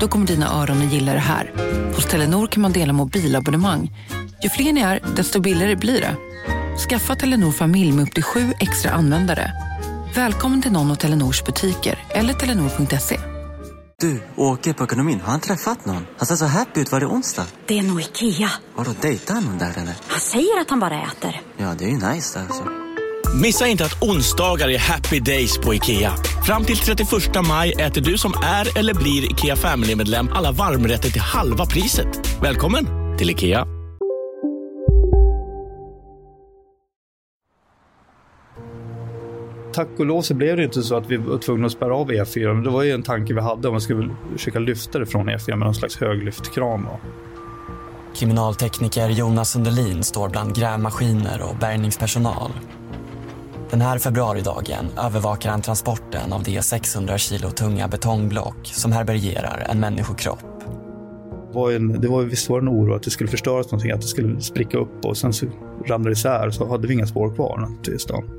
Då kommer dina öron att gilla det här. Hos Telenor kan man dela mobilabonnemang. Ju fler ni är, desto billigare blir det. Skaffa Telenor familj med upp till sju extra användare. Välkommen till någon av Telenors butiker eller telenor.se. Du, åker på ekonomin. Har han träffat någon? Han ser så happy ut. Var det onsdag? Det är nog Ikea. Har du dejtat någon där eller? Han säger att han bara äter. Ja, det är ju nice där alltså. Missa inte att onsdagar är happy days på IKEA. Fram till 31 maj äter du som är eller blir IKEA Family-medlem alla varmrätter till halva priset. Välkommen till IKEA. Tack och lov så blev det inte så att vi var tvungna att spärra av E4. Men det var ju en tanke vi hade om man skulle försöka lyfta det från E4 med någon slags höglyftkran. Då. Kriminaltekniker Jonas Sundelin står bland grävmaskiner och bärgningspersonal. Den här februaridagen övervakar han transporten av det 600 kilo tunga betongblock som härbärgerar en människokropp. Det var, en, det var visst var en oro att det skulle förstöras någonting, att det skulle spricka upp och sen så ramlade det isär så hade vi inga spår kvar till stan.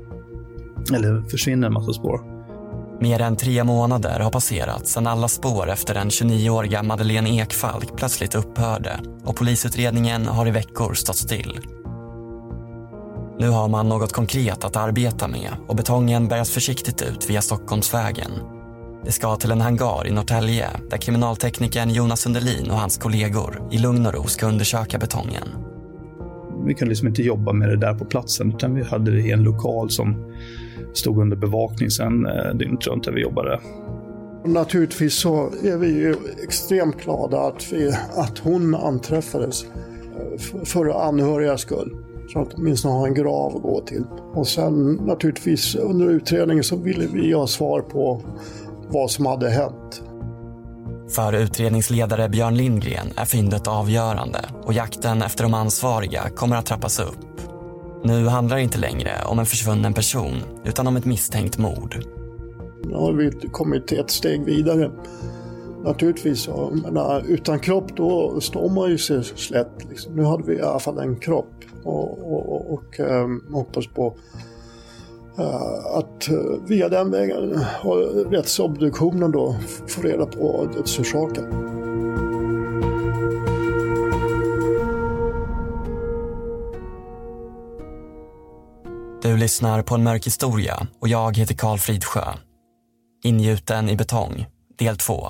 Eller försvinner en massa spår. Mer än tre månader har passerat sedan alla spår efter den 29-åriga Madeleine Ekfalk plötsligt upphörde och polisutredningen har i veckor stått still. Nu har man något konkret att arbeta med och betongen bäras försiktigt ut via Stockholmsvägen. Det ska till en hangar i Norrtälje där kriminalteknikern Jonas Sundelin och hans kollegor i lugn och ro ska undersöka betongen. Vi kunde liksom inte jobba med det där på platsen utan vi hade det i en lokal som stod under bevakning sen eh, dygnet runt där vi jobbade. Naturligtvis så är vi ju extremt glada att, vi, att hon anträffades eh, för anhörigas skull. Så att åtminstone ha en grav att gå till. Och sen naturligtvis under utredningen så ville vi ha svar på vad som hade hänt. För utredningsledare Björn Lindgren är fyndet avgörande och jakten efter de ansvariga kommer att trappas upp. Nu handlar det inte längre om en försvunnen person utan om ett misstänkt mord. Nu har vi kommit ett steg vidare. Naturligtvis, menar, utan kropp då står man ju sig slätt. Liksom. Nu hade vi i alla fall en kropp och, och, och um, hoppas på uh, att uh, via den vägen, ha rättsobduktionen då, få reda på dödsorsaken. Du lyssnar på en mörk historia och jag heter Karl Fridsjö. Ingjuten i betong, del 2.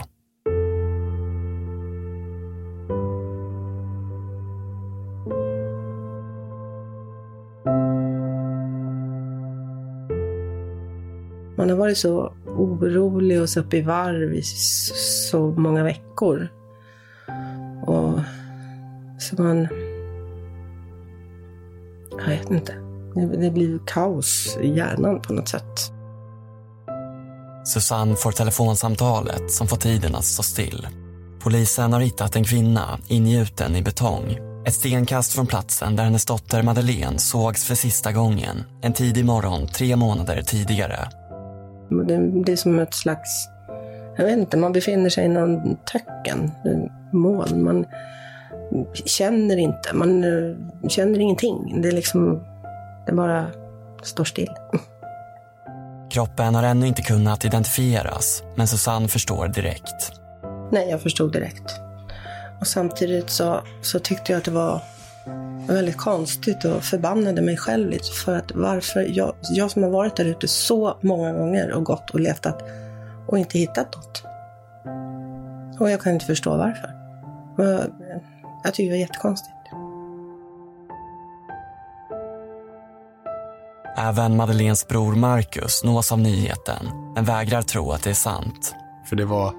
Varit så orolig och så uppe i varv i så många veckor. Och så man... Jag vet inte. Det blir kaos i hjärnan på något sätt. Susanne får telefonsamtalet som får tiden att stå still. Polisen har hittat en kvinna ingjuten i betong. Ett stenkast från platsen där hennes dotter Madeleine sågs för sista gången en tidig morgon tre månader tidigare. Det, är som ett slags... Jag vet inte, man befinner sig i någon töcken, moln. Man känner inte, man känner ingenting. Det är liksom det bara står still. Kroppen har ännu inte kunnat identifieras, men Susanne förstår direkt. Nej, jag förstod direkt. Och samtidigt så, så tyckte jag att det var väldigt konstigt och förbannade mig själv lite för att varför jag, jag som har varit där ute så många gånger och gått och letat och inte hittat något. Och jag kan inte förstå varför. Jag, jag tycker det var jättekonstigt. Även Madeleines bror Marcus nås av nyheten, men vägrar tro att det är sant. För det var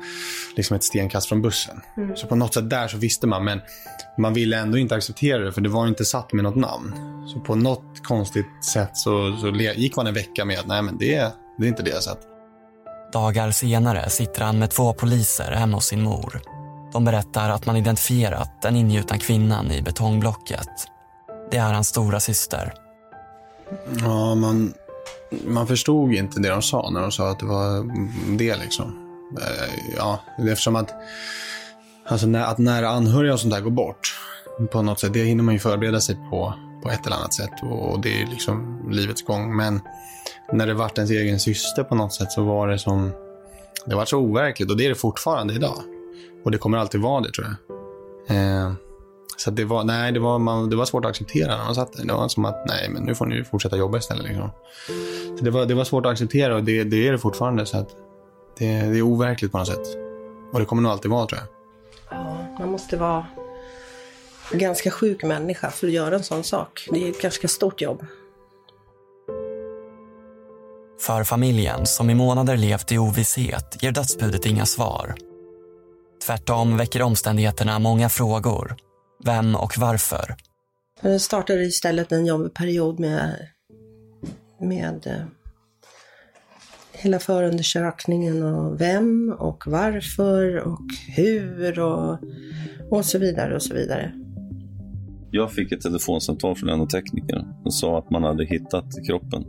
liksom ett stenkast från bussen. Mm. Så på något sätt där så visste man, men man ville ändå inte acceptera det för det var inte satt med något namn. Så på något konstigt sätt så, så gick man en vecka med att nej men det, det är inte det jag sett. Dagar senare sitter han med två poliser hemma hos sin mor. De berättar att man identifierat den ingjutna kvinnan i betongblocket. Det är hans stora syster. Ja, man, man förstod inte det de sa när de sa att det var det liksom. Eh, ja, eftersom att, alltså när, att nära anhöriga och sånt där går bort på något sätt, det hinner man ju förbereda sig på på ett eller annat sätt och det är liksom livets gång. Men när det vart ens egen syster på något sätt så var det som, det var så overkligt och det är det fortfarande idag. Och det kommer alltid vara det tror jag. Eh, så det var, nej, det var, man, det var svårt att acceptera när man satt där. Det var som att, nej, men nu får ni fortsätta jobba istället. Liksom. Så det, var, det var svårt att acceptera och det, det är det fortfarande. Så att det, det är overkligt på något sätt. Och det kommer nog alltid vara, tror jag. Ja, man måste vara en ganska sjuk människa för att göra en sån sak. Det är ett ganska stort jobb. För familjen, som i månader levt i ovisshet, ger dödsbudet inga svar. Tvärtom väcker omständigheterna många frågor. Vem och varför? Det startade istället en jobbig period med, med eh, hela förundersökningen och vem och varför och hur och, och så vidare och så vidare. Jag fick ett telefonsamtal från en av teknikerna som sa att man hade hittat kroppen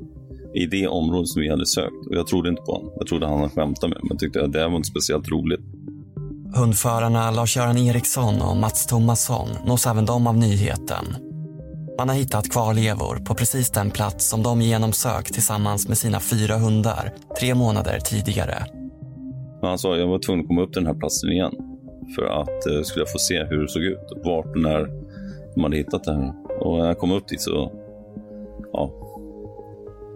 i det område som vi hade sökt. Och jag trodde inte på honom. Jag trodde han hade skämtat med mig, men tyckte att det här var inte speciellt roligt. Hundförarna Lars-Göran Eriksson och Mats Thomasson nås även de av nyheten. Man har hittat kvarlevor på precis den plats som de genomsökt tillsammans med sina fyra hundar tre månader tidigare. Men han sa att jag var tvungen att komma upp till den här platsen igen för att eh, skulle jag få se hur det såg ut, vart och när de hade hittat det här. Och när jag kom upp dit så, ja,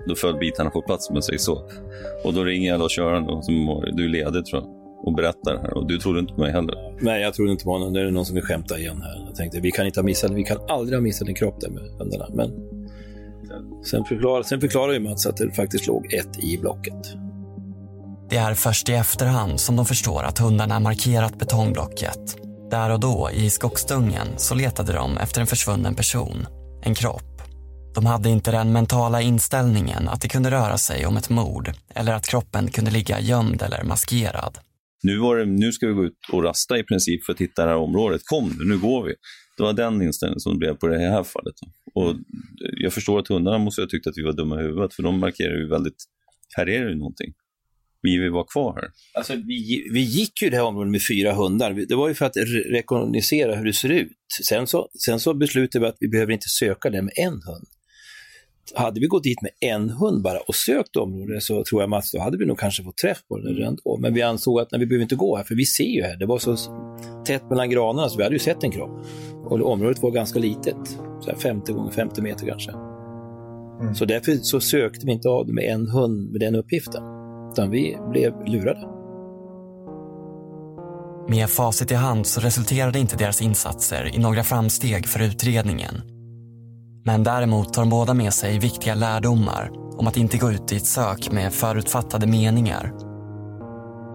då föll bitarna på plats om jag säger så. Och då ringer jag då köraren då, som du är ledig tror jag, och berättar det här. Och du trodde inte på mig heller. Nej, jag trodde inte på honom. Det är någon som vill skämta igen här. Jag tänkte, vi kan inte ha missat, vi kan aldrig ha missat en kropp där med hundarna. Men sen förklarar, sen förklarar ju Mats att det faktiskt låg ett i blocket. Det är först i efterhand som de förstår att hundarna markerat betongblocket. Där och då, i skogsdungen, så letade de efter en försvunnen person. En kropp. De hade inte den mentala inställningen att det kunde röra sig om ett mord eller att kroppen kunde ligga gömd eller maskerad. Nu, var det, nu ska vi gå ut och rasta i princip för att hitta det här området. Kom nu, nu går vi. Det var den inställningen som det blev på det här fallet. Och jag förstår att hundarna måste ha tyckt att vi var dumma i huvudet, för de markerar ju väldigt, här är det ju någonting. Vi vill vara kvar här. Alltså, vi, vi gick ju det här området med fyra hundar. Det var ju för att re- rekognosera hur det ser ut. Sen så, sen så beslutade vi att vi behöver inte söka det med en hund. Hade vi gått dit med en hund bara och sökt området så tror jag Mats, då hade vi nog kanske fått träff på det redan då. Men vi ansåg att nej, vi behöver inte gå här, för vi ser ju här. Det var så tätt mellan granarna så vi hade ju sett en kropp. Och området var ganska litet, så här 50 gånger 50 meter kanske. Så därför så sökte vi inte av det med en hund med den uppgiften. Utan vi blev lurade. Med facit i hand så resulterade inte deras insatser i några framsteg för utredningen. Men däremot tar de båda med sig viktiga lärdomar om att inte gå ut i ett sök med förutfattade meningar.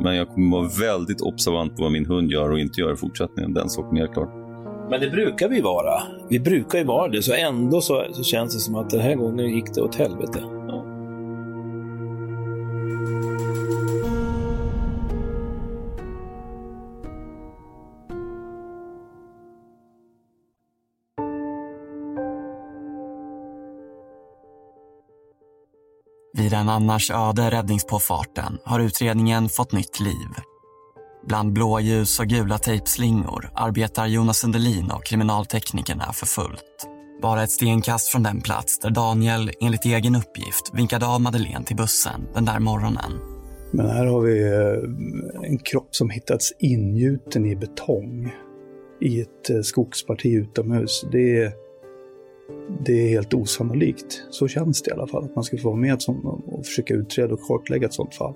Men jag kommer vara väldigt observant på vad min hund gör och inte gör i fortsättningen. Den saken är helt klar. Men det brukar vi vara. Vi brukar ju vara det, så ändå så, så känns det som att den här gången gick det åt helvete. Vid den annars öde räddningspåfarten har utredningen fått nytt liv. Bland blåljus och gula tejpslingor arbetar Jonas Sundelin och kriminalteknikerna för fullt. Bara ett stenkast från den plats där Daniel, enligt egen uppgift, vinkade av Madeleine till bussen den där morgonen. Men här har vi eh, en kropp som hittats ingjuten i betong i ett eh, skogsparti utomhus. Det är, det är helt osannolikt. Så känns det i alla fall, att man ska få vara med och försöka utreda och kartlägga ett sådant fall.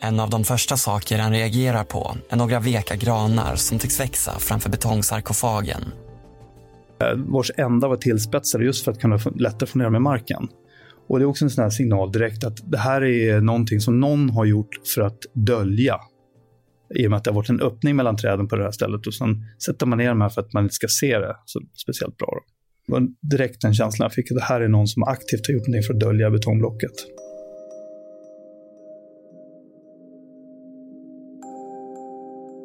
En av de första saker han reagerar på är några veka granar som tycks växa framför betongsarkofagen. Eh, Vars ända var tillspetsade just för att kunna lättare få ner med marken. Och det är också en sån här signal direkt att det här är någonting som någon har gjort för att dölja. I och med att det har varit en öppning mellan träden på det här stället och sen sätter man ner dem här för att man inte ska se det så speciellt bra. Då. Det var direkt den känslan jag fick att det här är någon som aktivt har gjort någonting för att dölja betongblocket.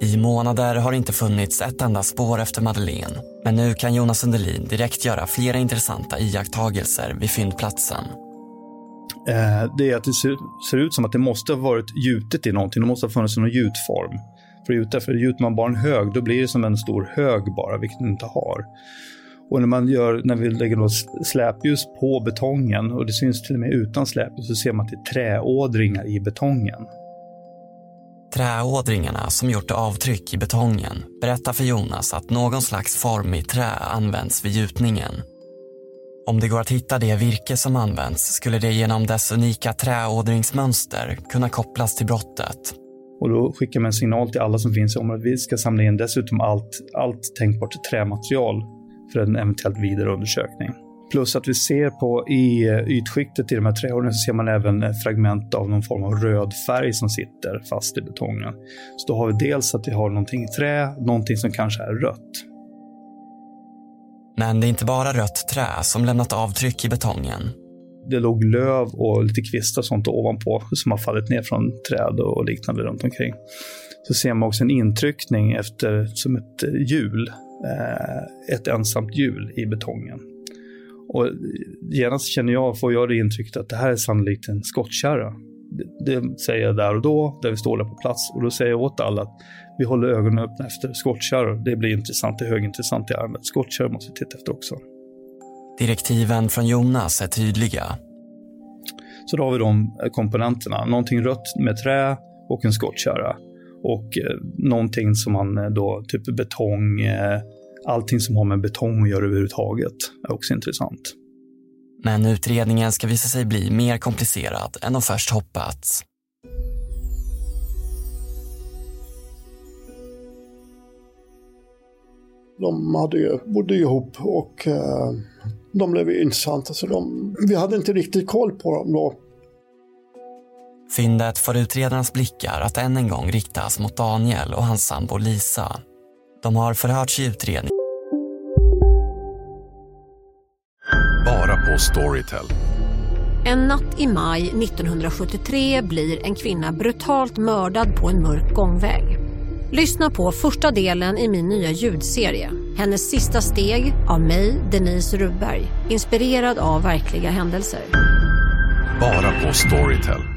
I månader har det inte funnits ett enda spår efter Madeleine. Men nu kan Jonas Sundelin direkt göra flera intressanta iakttagelser vid fyndplatsen. Eh, det är att det ser, ser ut som att det måste ha varit gjutet i någonting. Det måste ha funnits någon gjutform för gjuta. För gjuter man bara en hög, då blir det som en stor hög bara, vilket den inte har. Och när man gör, när vi lägger något släpljus på betongen, och det syns till och med utan släpljus, så ser man att det är träådringar i betongen. Träådringarna som gjort avtryck i betongen berättar för Jonas att någon slags form i trä används vid gjutningen. Om det går att hitta det virke som används skulle det genom dess unika träådringsmönster kunna kopplas till brottet. Och då skickar man en signal till alla som finns i området. Vi ska samla in dessutom allt, allt tänkbart trämaterial för en eventuellt vidare undersökning. Plus att vi ser på i eh, ytskiktet i de här trähålen så ser man även fragment av någon form av röd färg som sitter fast i betongen. Så då har vi dels att vi har någonting i trä, någonting som kanske är rött. Men det är inte bara rött trä som lämnat avtryck i betongen. Det låg löv och lite kvistar och sånt ovanpå som har fallit ner från träd och liknande runt omkring. Så ser man också en intryckning efter som ett hjul, ett ensamt hjul i betongen. Och genast känner jag, får jag det intrycket att det här är sannolikt en skottkärra. Det, det säger jag där och då, där vi står där på plats. Och då säger jag åt alla att vi håller ögonen öppna efter skottkärror. Det blir intressant, det är högintressant i ärendet. Skottkärror måste vi titta efter också. Direktiven från Jonas är tydliga. Så då har vi de komponenterna. Någonting rött med trä och en skottkärra. Och eh, någonting som man eh, då, typ betong, eh, allting som har med betong att göra överhuvudtaget är också intressant. Men utredningen ska visa sig bli mer komplicerad än de först hoppats. De hade ju, bodde ihop och eh, de blev intressanta. Så de, vi hade inte riktigt koll på dem då. Fyndet får utredarnas blickar att än en gång riktas mot Daniel och hans sambo Lisa. De har förhörts i utredningen. Bara på Storytel. En natt i maj 1973 blir en kvinna brutalt mördad på en mörk gångväg. Lyssna på första delen i min nya ljudserie. Hennes sista steg av mig, Denise Rubberg. Inspirerad av verkliga händelser. Bara på Storytel.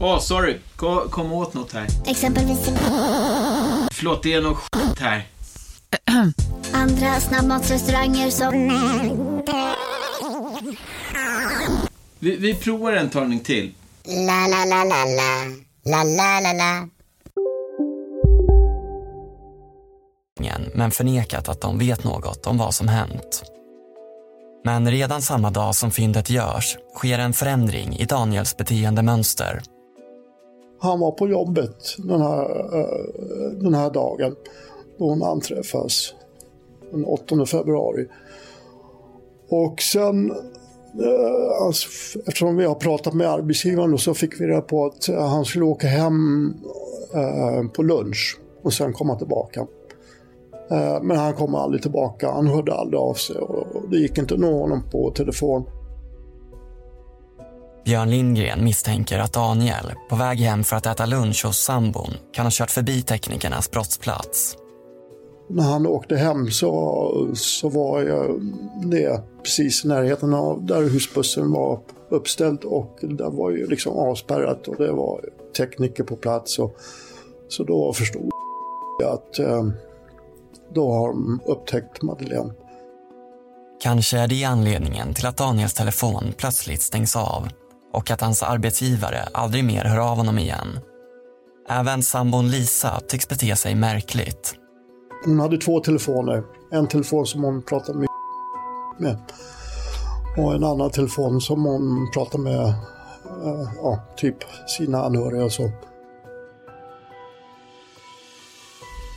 Åh, oh, sorry. Kom, kom åt något här. Exempelvis... Förlåt, det är något skit här. Andra snabbmatsrestauranger som... Vi, vi provar en talning till. La, la, la, la, la. La, la, la, la. men förnekat att de vet något om vad som hänt. Men redan samma dag som fyndet görs sker en förändring i Daniels beteendemönster. Han var på jobbet den här, eh, den här dagen då hon anträffas, den 8 februari. Och sen, eh, alltså, eftersom vi har pratat med arbetsgivaren så fick vi reda på att eh, han skulle åka hem på lunch och sen komma tillbaka. Men han kom aldrig tillbaka. Han hörde aldrig av sig och det gick inte att nå honom på telefon. Björn Lindgren misstänker att Daniel, på väg hem för att äta lunch hos sambon, kan ha kört förbi teknikernas brottsplats. När han åkte hem så, så var jag det precis i närheten av där husbussen var uppställd och det var ju liksom avspärrat och det var tekniker på plats. Och, så då förstod jag att eh, då har de upptäckt Madeleine. Kanske är det anledningen till att Daniels telefon plötsligt stängs av och att hans arbetsgivare aldrig mer hör av honom igen. Även sambon Lisa tycks bete sig märkligt. Hon hade två telefoner. En telefon som hon pratade med och en annan telefon som hon pratade med uh, ja, typ sina anhöriga och så.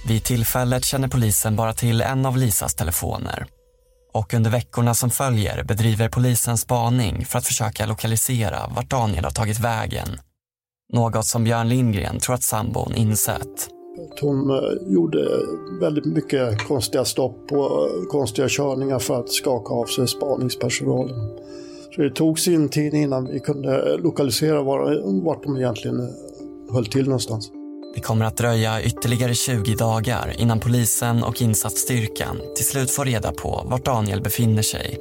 Vid tillfället känner polisen bara till en av Lisas telefoner. Och under veckorna som följer bedriver polisen spaning för att försöka lokalisera vart Daniel har tagit vägen. Något som Björn Lindgren tror att sambon insett. Hon eh, gjorde väldigt mycket konstiga stopp och eh, konstiga körningar för att skaka av sig spaningspersonalen. Så det tog sin tid innan vi kunde eh, lokalisera vart de egentligen höll till någonstans. Det kommer att dröja ytterligare 20 dagar innan polisen och insatsstyrkan till slut får reda på vart Daniel befinner sig.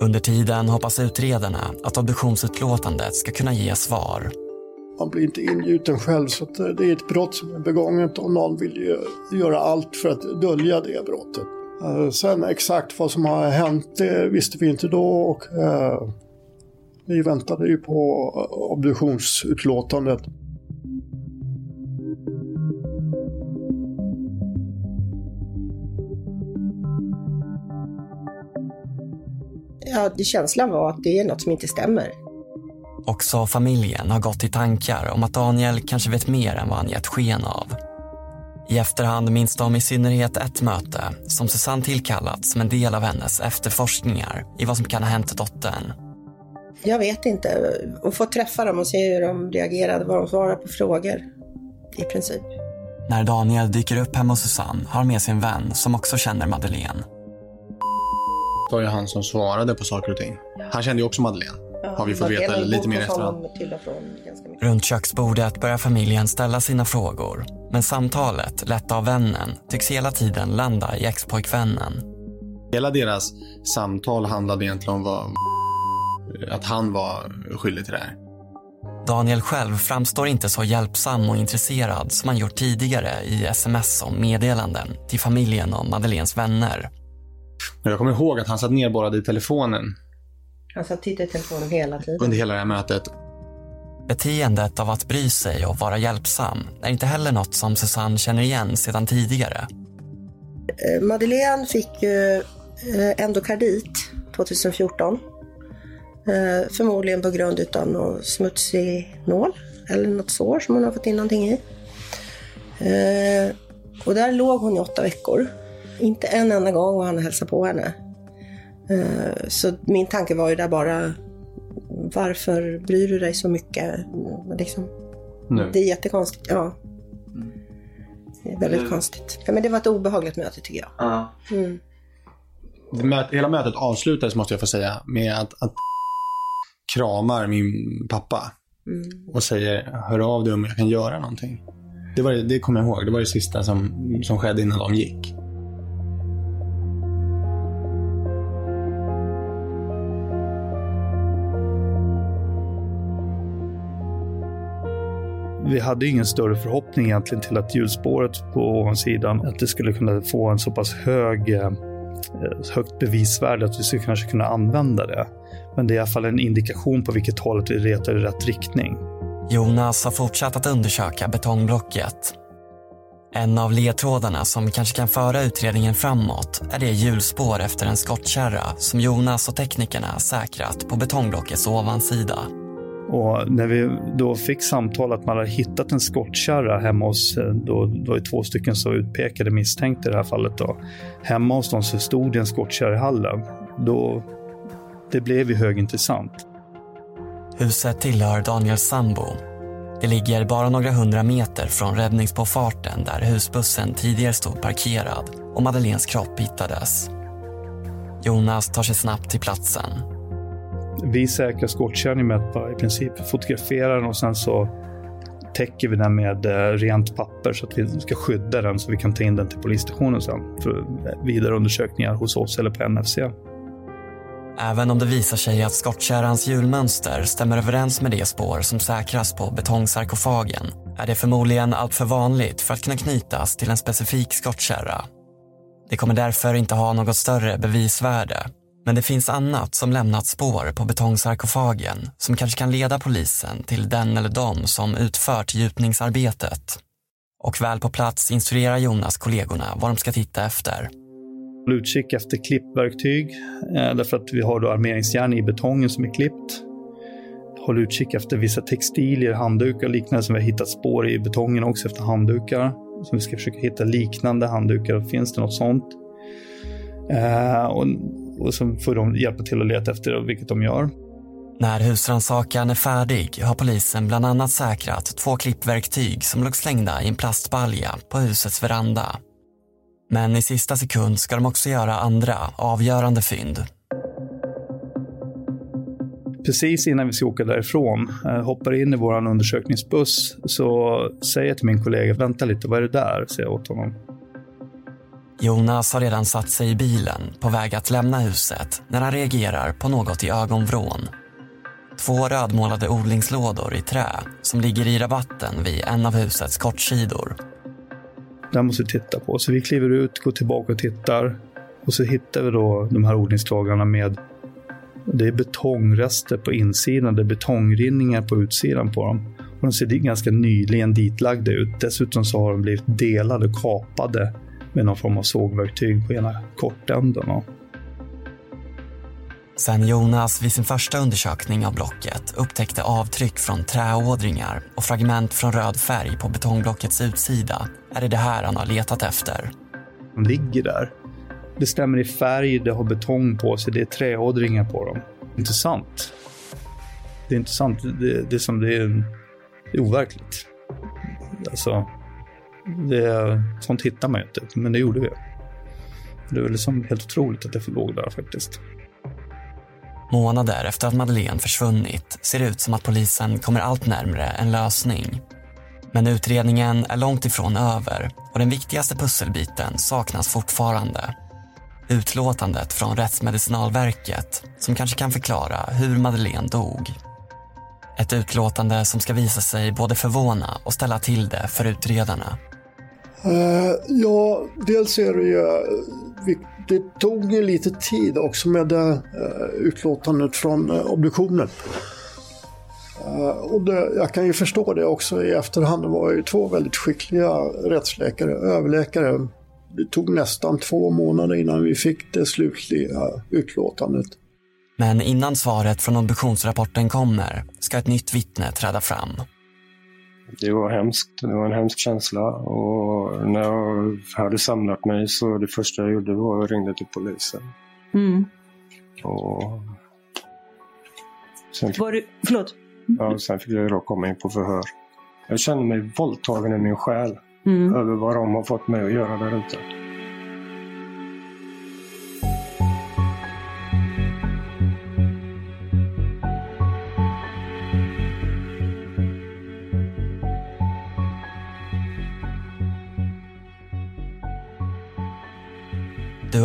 Under tiden hoppas utredarna att obduktionsutlåtandet ska kunna ge svar. Man blir inte ingjuten själv så eh, det är ett brott som är begånget och någon vill ju göra allt för att dölja det brottet. Eh, sen exakt vad som har hänt det visste vi inte då och eh, vi väntade ju på eh, obduktionsutlåtandet. Ja, känslan var att det är något som inte stämmer. Också familjen har gått i tankar om att Daniel kanske vet mer än vad han gett sken av. I efterhand minns de i synnerhet ett möte som Susanne tillkallat som en del av hennes efterforskningar i vad som kan ha hänt dottern. Jag vet inte. Och få träffa dem och se hur de reagerade, vad de svarade på frågor. I princip. När Daniel dyker upp hemma hos Susanne har han med sin vän som också känner Madeleine. Det var ju han som svarade på saker och ting. Han kände ju också Madeleine. har vi fått veta lite mer efterhand. Runt köksbordet börjar familjen ställa sina frågor. Men samtalet, lett av vännen, tycks hela tiden landa i expojkvännen. Hela deras samtal handlade egentligen om vad, att han var skyldig till det här. Daniel själv framstår inte så hjälpsam och intresserad som han gjort tidigare i sms och meddelanden till familjen och Madeleines vänner. Men jag kommer ihåg att han satt nerborrad i telefonen Han satt och tittade i telefonen hela tiden. under hela det här mötet. Beteendet av att bry sig och vara hjälpsam är inte heller något som Susanne känner igen sedan tidigare. Eh, Madeleine fick ju eh, endokardit 2014. Eh, Förmodligen på grund av någon smutsig nål eller något sår som hon har fått in någonting i. Och där låg hon i åtta veckor. Inte en enda gång var han och hälsade på henne. Eh, Så min tanke var ju där bara, varför bryr du dig så mycket? Liksom, Nu. det är jättekonstigt, ja. Det är väldigt Mm. konstigt. Ja, men det var ett obehagligt möte tycker jag. Ja. Mm. Det möt- Hela mötet avslutades, måste jag få säga, med att, att kramar min pappa Mm. och säger hör av dig om jag kan göra någonting. Det, var, det- det kommer jag ihåg. Det var det sista som, som skedde innan de gick. Vi hade ingen större förhoppning egentligen till att hjulspåret på ovansidan, att det skulle kunna få en så pass hög, eh, högt bevisvärde att vi skulle kanske kunna använda det. Men det är i alla fall en indikation på vilket håll att vi retar i rätt riktning. Jonas har fortsatt att undersöka betongblocket. En av ledtrådarna som kanske kan föra utredningen framåt är det hjulspår efter en skottkärra som Jonas och teknikerna säkrat på betongblockets ovansida. Och när vi då fick samtal att man hade hittat en skottkärra hemma hos, eh, då, då är två stycken så utpekade misstänkta i det här fallet då. Hemma hos dem så stod det en skottkärra i hallen. Då, det blev ju högintressant. Huset tillhör Daniels sambo. Det ligger bara några hundra meter från räddningspåfarten där husbussen tidigare stod parkerad och Madeleines kropp hittades. Jonas tar sig snabbt till platsen. Vi säkrar skottkärran med att bara i princip fotografera den och sen så täcker vi den med eh, rent papper så att vi ska skydda den så vi kan ta in den till polisstationen sen för eh, vidare undersökningar hos oss eller på NFC. Även om det visar sig att skottkärrans hjulmönster stämmer överens med det spår som säkras på betongsarkofagen är det förmodligen alltför vanligt för att kunna knytas till en specifik skottkärra. Det kommer därför inte ha något större bevisvärde. Men det finns annat som lämnat spår på betongsarkofagen som kanske kan leda polisen till den eller de som utfört gjutningsarbetet. Och väl på plats instruerar Jonas kollegorna vad de ska titta efter. Håll utkik efter klippverktyg, eh, därför att vi har då armeringsjärn i betongen som är klippt. Håll utkik efter vissa textilier, handdukar och liknande som vi har hittat spår i betongen också efter handdukar. Så vi ska försöka hitta liknande handdukar. Finns det något sånt? Eh, och, och så får de hjälpa till att leta efter vilket de gör. När husrannsakan är färdig har polisen bland annat säkrat två klippverktyg som låg slängda i en plastbalja på husets veranda. Men i sista sekund ska de också göra andra avgörande fynd. Precis innan vi ska åka därifrån, eh, hoppar in i vår undersökningsbuss, så säger jag till min kollega, vänta lite, vad är det där? Säger jag åt honom. Jonas har redan satt sig i bilen på väg att lämna huset när han reagerar på något i ögonvrån. Två rödmålade odlingslådor i trä som ligger i rabatten vid en av husets kortsidor. Det här måste vi titta på. Så vi kliver ut, går tillbaka och tittar. Och så hittar vi då de här odlingslagarna med det är betongrester på insidan, det är betongrinningar på utsidan på dem. Och de ser ganska nyligen ditlagda ut. Dessutom så har de blivit delade och kapade med någon form av sågverktyg på ena kortänden. Sen Jonas vid sin första undersökning av blocket upptäckte avtryck från träådringar och fragment från röd färg på betongblockets utsida är det det här han har letat efter. De ligger där. Det stämmer i färg, det har betong på sig, det är träådringar på dem. Intressant. Det är intressant. Det, det är som det är, det är overkligt. Alltså, det, sånt hittar man ju inte, men det gjorde vi. Det är liksom helt otroligt att det låg där faktiskt. Månader efter att Madeleine försvunnit ser det ut som att polisen kommer allt närmre en lösning. Men utredningen är långt ifrån över och den viktigaste pusselbiten saknas fortfarande. Utlåtandet från Rättsmedicinalverket som kanske kan förklara hur Madeleine dog. Ett utlåtande som ska visa sig både förvåna och ställa till det för utredarna. Uh, ja, dels är det ju... Eh, det tog ju lite tid också med det uh, utlåtandet från uh, obduktionen. Uh, och det, jag kan ju förstå det också i efterhand. Det var ju två väldigt skickliga rättsläkare, överläkare. Det tog nästan två månader innan vi fick det slutliga utlåtandet. Men innan svaret från obduktionsrapporten kommer ska ett nytt vittne träda fram. Det var hemskt. Det var en hemsk känsla. Och när jag hade samlat mig så det första jag gjorde var att ringa till polisen. Mm. Och sen Var du, förlåt? ja, sen fick jag då komma in på förhör. Jag känner mig våldtagen i min själ Mm. över vad de har fått mig att göra där ute.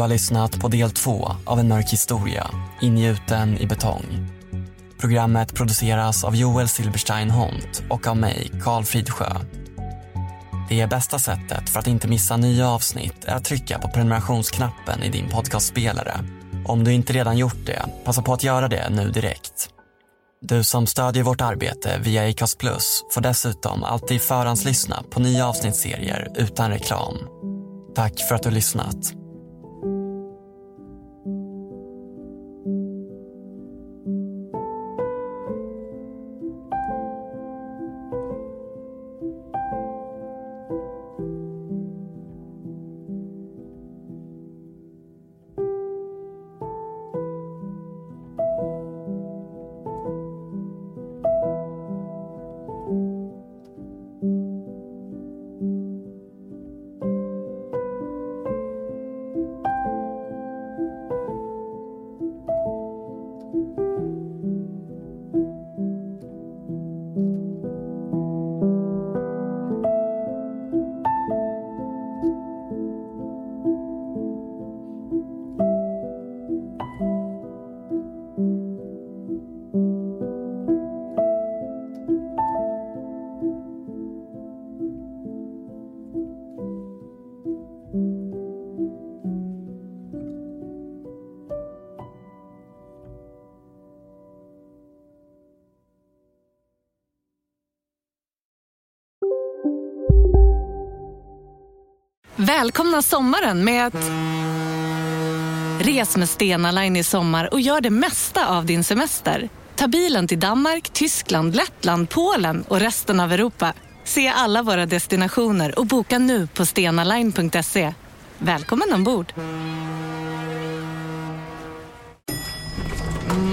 Har lyssnat på del två av En mörk historia, ingjuten i betong. Programmet produceras av Joel Silberstein Hont och av mig, Karl Fridsjö. Det bästa sättet för att inte missa nya avsnitt är att trycka på prenumerationsknappen i din podcastspelare. Om du inte redan gjort det, passa på att göra det nu direkt. Du som stödjer vårt arbete via Acast Plus får dessutom alltid förhandslyssna på nya avsnittsserier utan reklam. Tack för att du har lyssnat. Välkomna sommaren med att... Res med Stena Line i sommar och gör det mesta av din semester. Ta bilen till Danmark, Tyskland, Lettland, Polen och resten av Europa. Se alla våra destinationer och boka nu på stenaline.se. Välkommen ombord!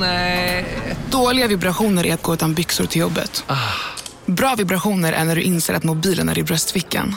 Nej. Dåliga vibrationer är att gå utan byxor till jobbet. Bra vibrationer är när du inser att mobilen är i bröstfickan.